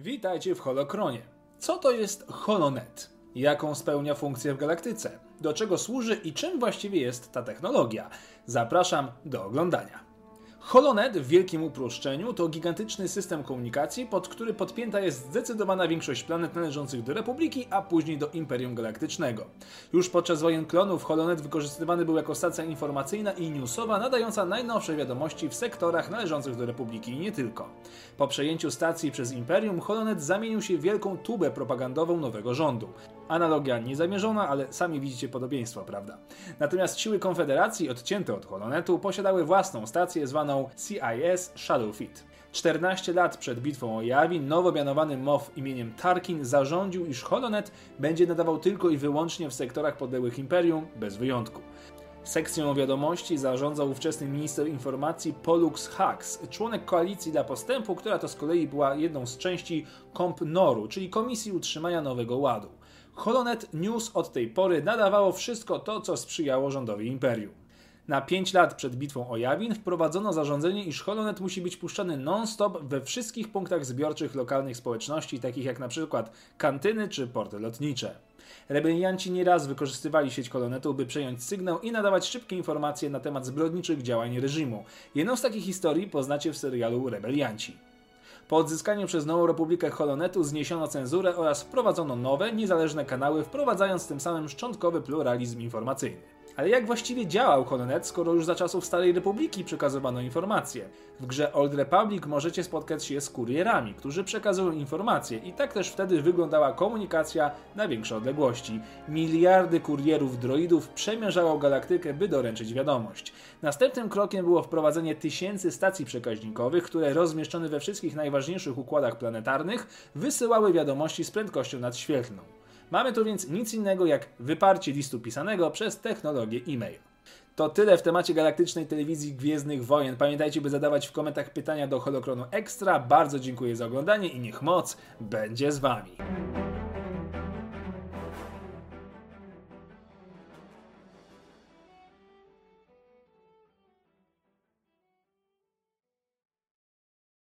Witajcie w Holokronie. Co to jest Holonet? Jaką spełnia funkcję w galaktyce? Do czego służy i czym właściwie jest ta technologia? Zapraszam do oglądania. Holonet w wielkim uproszczeniu to gigantyczny system komunikacji, pod który podpięta jest zdecydowana większość planet należących do Republiki, a później do Imperium Galaktycznego. Już podczas wojen klonów Holonet wykorzystywany był jako stacja informacyjna i newsowa nadająca najnowsze wiadomości w sektorach należących do Republiki i nie tylko. Po przejęciu stacji przez Imperium, Holonet zamienił się w wielką tubę propagandową nowego rządu. Analogia niezamierzona, ale sami widzicie podobieństwo, prawda? Natomiast siły Konfederacji, odcięte od Holonetu, posiadały własną stację zwaną CIS Shadowfit. 14 lat przed bitwą o Yavin nowo mianowany MOW imieniem Tarkin zarządził, iż Holonet będzie nadawał tylko i wyłącznie w sektorach podległych Imperium, bez wyjątku. Sekcją wiadomości zarządzał ówczesny minister informacji Pollux Hux, członek Koalicji dla Postępu, która to z kolei była jedną z części Komp Noru, czyli Komisji Utrzymania Nowego Ładu. Holonet News od tej pory nadawało wszystko to, co sprzyjało rządowi imperium. Na 5 lat przed bitwą o Jawin wprowadzono zarządzenie, iż Holonet musi być puszczany non-stop we wszystkich punktach zbiorczych lokalnych społeczności, takich jak przykład kantyny czy porty lotnicze. Rebelianci nieraz wykorzystywali sieć Holonetu, by przejąć sygnał i nadawać szybkie informacje na temat zbrodniczych działań reżimu. Jedną z takich historii poznacie w serialu Rebelianci. Po odzyskaniu przez Nową Republikę Holonetu zniesiono cenzurę oraz wprowadzono nowe, niezależne kanały, wprowadzając tym samym szczątkowy pluralizm informacyjny. Ale jak właściwie działał Holonet, skoro już za czasów Starej Republiki przekazywano informacje? W grze Old Republic możecie spotkać się z kurierami, którzy przekazują informacje i tak też wtedy wyglądała komunikacja na większe odległości. Miliardy kurierów droidów przemierzało galaktykę, by doręczyć wiadomość. Następnym krokiem było wprowadzenie tysięcy stacji przekaźnikowych, które rozmieszczone we wszystkich najważniejszych układach planetarnych wysyłały wiadomości z prędkością nadświetlną. Mamy tu więc nic innego jak wyparcie listu pisanego przez technologię e-mail. To tyle w temacie galaktycznej telewizji Gwiezdnych Wojen. Pamiętajcie, by zadawać w komentarzach pytania do Holokronu Extra. Bardzo dziękuję za oglądanie i niech moc będzie z Wami.